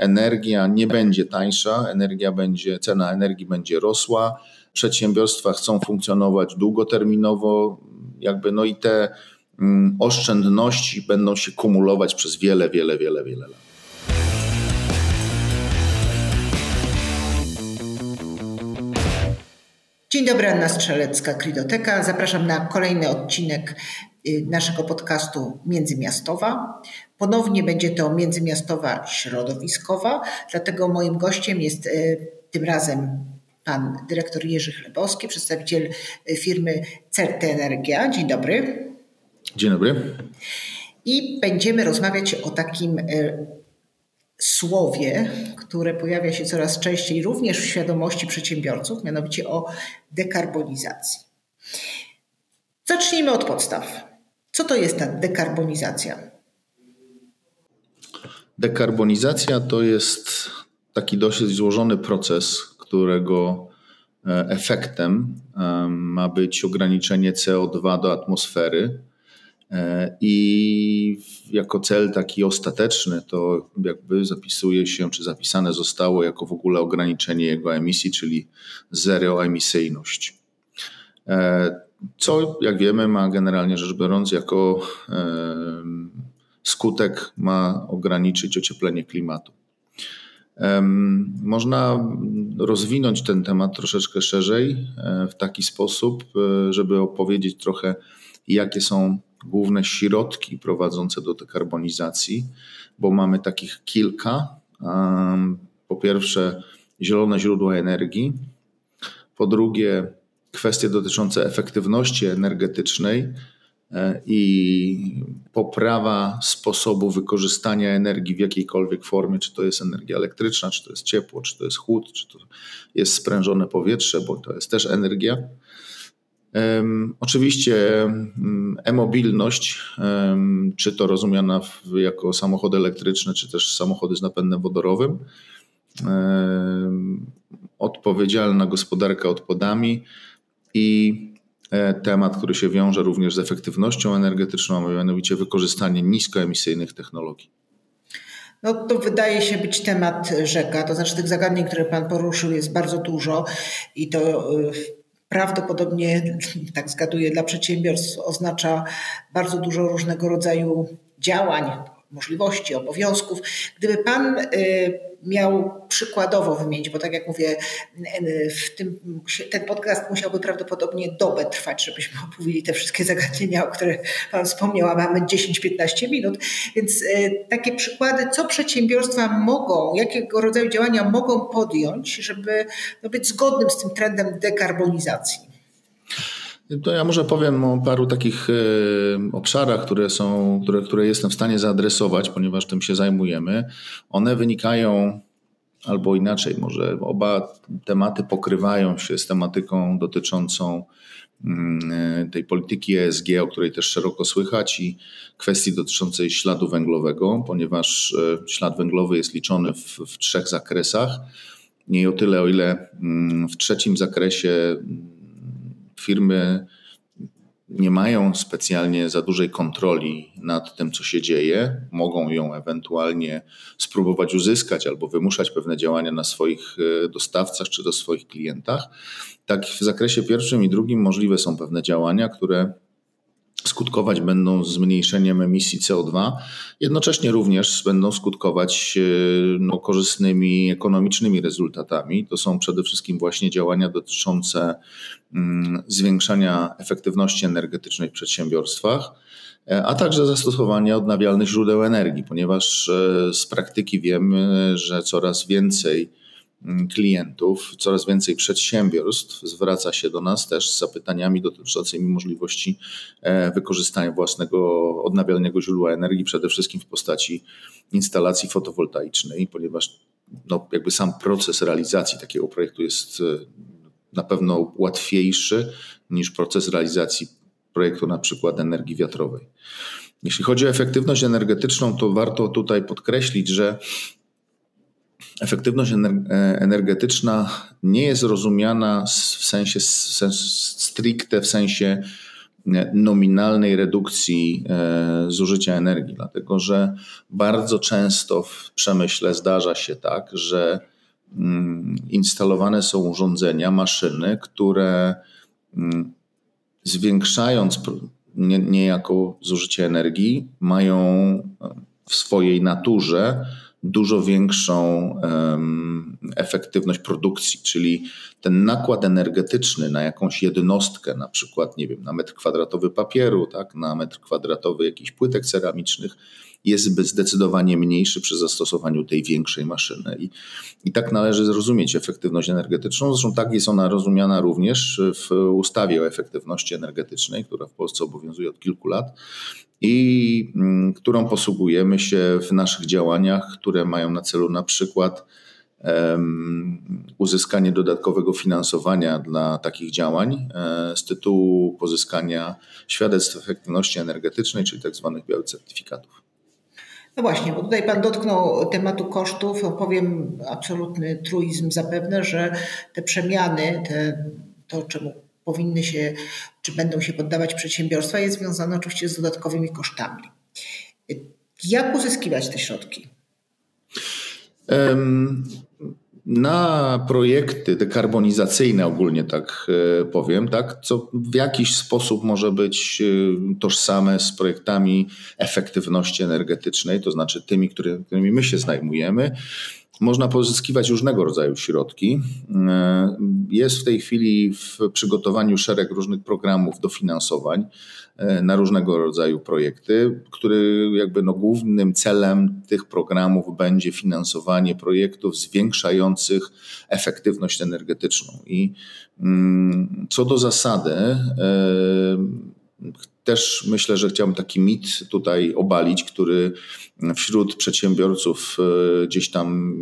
energia nie będzie tańsza, energia będzie, cena energii będzie rosła, przedsiębiorstwa chcą funkcjonować długoterminowo, jakby no i te mm, oszczędności będą się kumulować przez wiele, wiele, wiele, wiele lat. Dzień dobry, Anna Strzelecka, Kridoteka. Zapraszam na kolejny odcinek naszego podcastu Międzymiastowa. Ponownie będzie to Międzymiastowa Środowiskowa, dlatego moim gościem jest y, tym razem pan dyrektor Jerzy Chlebowski, przedstawiciel y, firmy Certe Energia. Dzień dobry. Dzień dobry. I będziemy rozmawiać o takim słowie, które pojawia się coraz częściej również w świadomości przedsiębiorców, mianowicie o dekarbonizacji. Zacznijmy od podstaw. Co to jest ta dekarbonizacja? Dekarbonizacja to jest taki dosyć złożony proces, którego e, efektem e, ma być ograniczenie CO2 do atmosfery E, I jako cel taki ostateczny to jakby zapisuje się, czy zapisane zostało jako w ogóle ograniczenie jego emisji, czyli zeroemisyjność. E, co, jak wiemy, ma generalnie rzecz biorąc, jako e, skutek ma ograniczyć ocieplenie klimatu. Można rozwinąć ten temat troszeczkę szerzej w taki sposób, żeby opowiedzieć trochę, jakie są główne środki prowadzące do dekarbonizacji, bo mamy takich kilka. Po pierwsze, zielone źródła energii. Po drugie, kwestie dotyczące efektywności energetycznej e, i poprawa sposobu wykorzystania energii w jakiejkolwiek formie, czy to jest energia elektryczna, czy to jest ciepło, czy to jest chłód, czy to jest sprężone powietrze, bo to jest też energia. Oczywiście e-mobilność, czy to rozumiana jako samochody elektryczne, czy też samochody z napędem wodorowym, odpowiedzialna gospodarka odpadami i e, temat, który się wiąże również z efektywnością energetyczną, a mianowicie wykorzystanie niskoemisyjnych technologii. No to wydaje się być temat rzeka, to znaczy tych zagadnień, które Pan poruszył jest bardzo dużo i to y, prawdopodobnie, tak zgaduję, dla przedsiębiorstw oznacza bardzo dużo różnego rodzaju działań, możliwości, obowiązków. Gdyby Pan y, miał przykładowo wymienić, bo tak jak mówię, w tym, ten podcast musiałby prawdopodobnie dobę trwać, żebyśmy opowiedzieli te wszystkie zagadnienia, o których Pan wspomniał, a mamy 10-15 minut. Więc e, takie przykłady, co przedsiębiorstwa mogą, jakiego rodzaju działania mogą podjąć, żeby no, być zgodnym z tym trendem dekarbonizacji. To ja może powiem o paru takich e, obszarach, które są, które, które jestem w stanie zaadresować, ponieważ tym się zajmujemy. One wynikają albo inaczej, może oba tematy pokrywają się z tematyką dotyczącą mm, tej polityki ESG, o której też szeroko słychać, i kwestii dotyczącej śladu węglowego, ponieważ e, ślad węglowy jest liczony w, w trzech zakresach. Nie o tyle, o ile mm, w trzecim zakresie firmy nie mają specjalnie za dużej kontroli nad tym, co się dzieje. Mogą ją ewentualnie spróbować uzyskać albo wymuszać pewne działania na swoich e, dostawcach czy do swoich klientach. Tak w zakresie pierwszym i drugim możliwe są pewne działania, które skutkować będą zmniejszeniem emisji CO2, jednocześnie również będą skutkować e, no, korzystnymi ekonomicznymi rezultatami. To są przede wszystkim właśnie działania dotyczące mm, zwiększania efektywności energetycznej w przedsiębiorstwach, e, a także zastosowania odnawialnych źródeł energii, ponieważ e, z praktyki wiemy, że coraz więcej klientów, coraz więcej przedsiębiorstw zwraca się do nas też z zapytaniami dotyczącymi możliwości e, wykorzystania własnego odnawialnego źródła energii, przede wszystkim w postaci instalacji fotowoltaicznej, ponieważ no, jakby sam proces realizacji takiego projektu jest e, na pewno łatwiejszy niż proces realizacji projektu na przykład energii wiatrowej. Jeśli chodzi o efektywność energetyczną, to warto tutaj podkreślić, że efektywność e, energetyczna nie jest rozumiana w sensie stricte, w sensie nominalnej redukcji zużycia energii, dlatego że bardzo często w przemyśle zdarza się tak, że mm, instalowane są urządzenia, maszyny, które mm, zwiększając niejako zużycie energii, mają w swojej naturze dużo większą efektywność produkcji, czyli ten nakład energetyczny na jakąś jednostkę, na przykład, nie wiem, na metr kwadratowy papieru, tak, na metr kwadratowy jakichś płytek ceramicznych, jest zdecydowanie mniejszy przy zastosowaniu tej większej maszyny. I, I tak należy zrozumieć efektywność energetyczną. Zresztą tak jest ona rozumiana również w ustawie o efektywności energetycznej, która w Polsce obowiązuje od kilku lat i mm, którą posługujemy się w naszych działaniach, które mają na celu na przykład uzyskanie dodatkowego finansowania dla takich działań e, z tytułu pozyskania świadectw efektywności energetycznej, czyli tak zwanych białych certyfikatów. No właśnie, bo tutaj Pan dotknął tematu kosztów. Powiem absolutny truizm zapewne, że te przemiany, te, to czemu powinny się, czy będą się poddawać przedsiębiorstwa, jest związane oczywiście z dodatkowymi kosztami. Jak uzyskiwać te środki? Um, na projekty dekarbonizacyjne, ogólnie tak e, powiem, tak, co w jakiś sposób może być e, tożsame z projektami efektywności energetycznej, to znaczy tymi, którymi my się zajmujemy, można pozyskiwać różnego rodzaju środki. E, jest w tej chwili w przygotowaniu szereg różnych programów dofinansowań e, na różnego rodzaju projekty, który jakby no głównym celem tych programów będzie finansowanie projektów zwiększających efektywność energetyczną. I mm, co do zasady, e, też myślę, że chciałbym taki mit tutaj obalić, który wśród przedsiębiorców e, gdzieś tam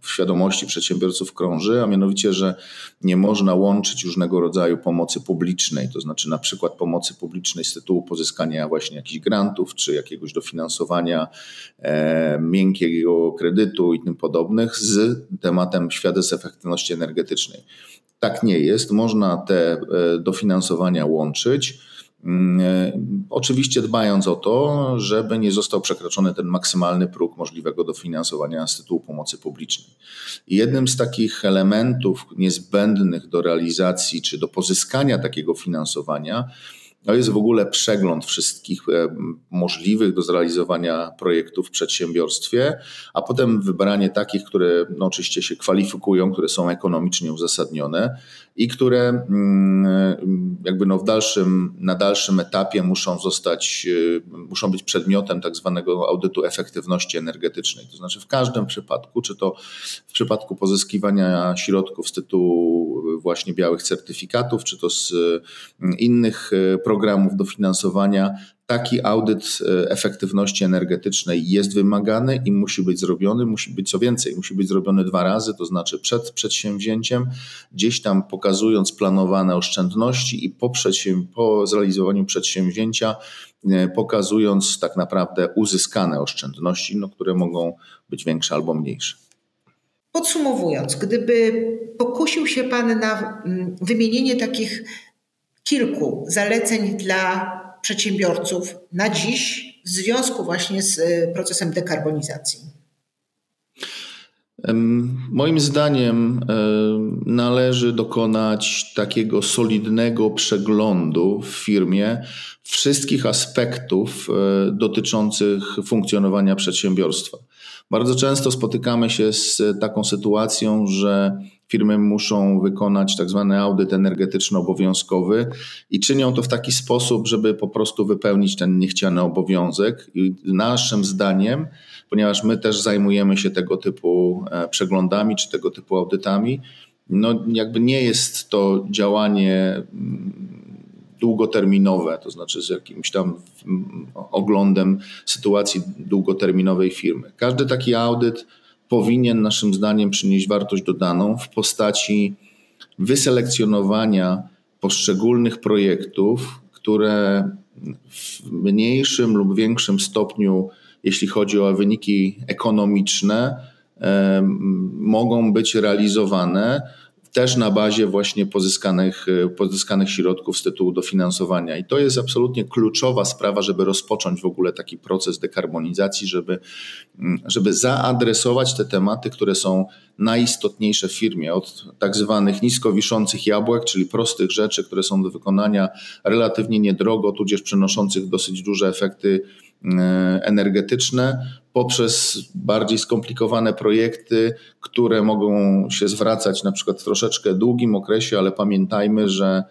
w świadomości przedsiębiorców krąży, a mianowicie, że nie można łączyć różnego rodzaju pomocy publicznej, to znaczy na przykład pomocy publicznej z tytułu pozyskania właśnie jakichś grantów czy jakiegoś dofinansowania e, miękkiego kredytu i tym podobnych z tematem świadectw efektywności energetycznej. Tak nie jest. Można te e, dofinansowania łączyć e, oczywiście dbając o to, żeby nie został przekroczony ten maksymalny próg możliwego dofinansowania z tytułu pomocy publicznej. jednym z takich elementów niezbędnych do realizacji czy do pozyskania takiego finansowania to jest w ogóle przegląd wszystkich e, możliwych do zrealizowania projektów w przedsiębiorstwie, a potem wybranie takich, które no oczywiście się kwalifikują, które są ekonomicznie uzasadnione i które mm, jakby no w dalszym, na dalszym etapie muszą zostać, e, muszą być przedmiotem tak zwanego audytu efektywności energetycznej. To znaczy w każdym przypadku, czy to w przypadku pozyskiwania środków z tytułu właśnie białych certyfikatów, czy to z mm, innych programów, programów dofinansowania taki audyt e, efektywności energetycznej jest wymagany i musi być zrobiony. Musi być co więcej, musi być zrobiony dwa razy, to znaczy przed przedsięwzięciem, gdzieś tam pokazując planowane oszczędności i po, po zrealizowaniu przedsięwzięcia e, pokazując tak naprawdę uzyskane oszczędności, no, które mogą być większe albo mniejsze. Podsumowując, gdyby pokusił się Pan na mm, wymienienie takich kilku zaleceń dla przedsiębiorców na dziś w związku właśnie z e, procesem dekarbonizacji? Moim zdaniem należy dokonać takiego solidnego przeglądu w firmie wszystkich aspektów e, dotyczących funkcjonowania przedsiębiorstwa. Bardzo często spotykamy się z taką sytuacją, że firmy muszą wykonać tak zwany audyt energetyczny obowiązkowy i czynią to w taki sposób, żeby po prostu wypełnić ten niechciany obowiązek. I naszym zdaniem, ponieważ my też zajmujemy się tego typu e, przeglądami czy tego typu audytami, no jakby nie jest to działanie mm, długoterminowe, to znaczy z jakimś tam mm, oglądem sytuacji długoterminowej firmy. Każdy taki audyt powinien naszym zdaniem przynieść wartość dodaną w postaci wyselekcjonowania poszczególnych projektów, które w mniejszym lub większym stopniu, jeśli chodzi o wyniki ekonomiczne, mogą być realizowane też na bazie właśnie pozyskanych, pozyskanych środków z tytułu dofinansowania. I to jest absolutnie kluczowa sprawa, żeby rozpocząć w ogóle taki proces dekarbonizacji, żeby, mm, żeby zaadresować te tematy, które są najistotniejsze w firmie, od tak zwanych nisko wiszących jabłek, czyli prostych rzeczy, które są do wykonania relatywnie niedrogo, tudzież przynoszących dosyć duże efekty E, energetyczne poprzez bardziej skomplikowane projekty, które mogą się zwracać na przykład w troszeczkę długim okresie, ale pamiętajmy, że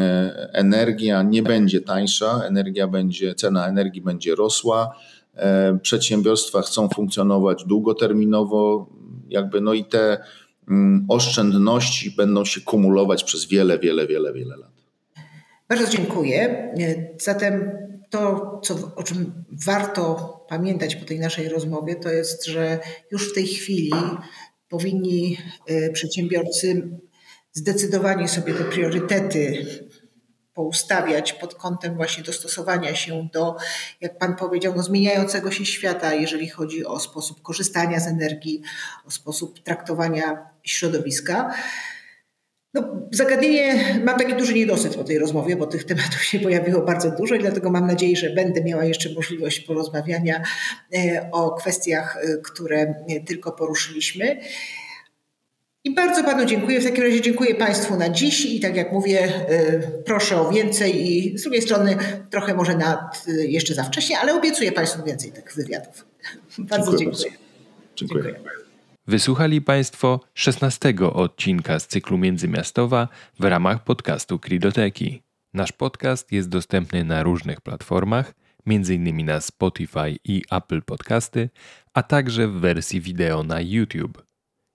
e, energia nie będzie tańsza, energia będzie, cena energii będzie rosła. E, przedsiębiorstwa chcą funkcjonować długoterminowo, jakby no i te mm, oszczędności będą się kumulować przez wiele, wiele, wiele, wiele lat. Bardzo dziękuję. Zatem to, co, o czym warto pamiętać po tej naszej rozmowie, to jest, że już w tej chwili powinni y, przedsiębiorcy zdecydowanie sobie te priorytety poustawiać pod kątem właśnie dostosowania się do, jak Pan powiedział, no zmieniającego się świata, jeżeli chodzi o sposób korzystania z energii, o sposób traktowania środowiska. No, zagadnienie, mam taki duży niedosyt po tej rozmowie, bo tych tematów się pojawiło bardzo dużo i dlatego mam nadzieję, że będę miała jeszcze możliwość porozmawiania e, o kwestiach, e, które e, tylko poruszyliśmy. I bardzo Panu dziękuję. W takim razie dziękuję Państwu na dziś i tak jak mówię, proszę o więcej i z drugiej strony trochę może nad, jeszcze za wcześnie, ale obiecuję Państwu więcej tych wywiadów. Bardzo dziękuję. dziękuję. dziękuję. dziękuję. Wysłuchali Państwo 16 odcinka z cyklu Międzymiastowa w ramach podcastu Kridoteki. Nasz podcast jest dostępny na różnych platformach, m.in. na Spotify i Apple Podcasty, a także w wersji wideo na YouTube.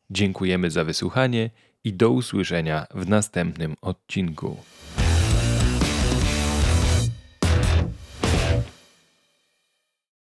Dziękujemy za wysłuchanie i do usłyszenia w następnym odcinku.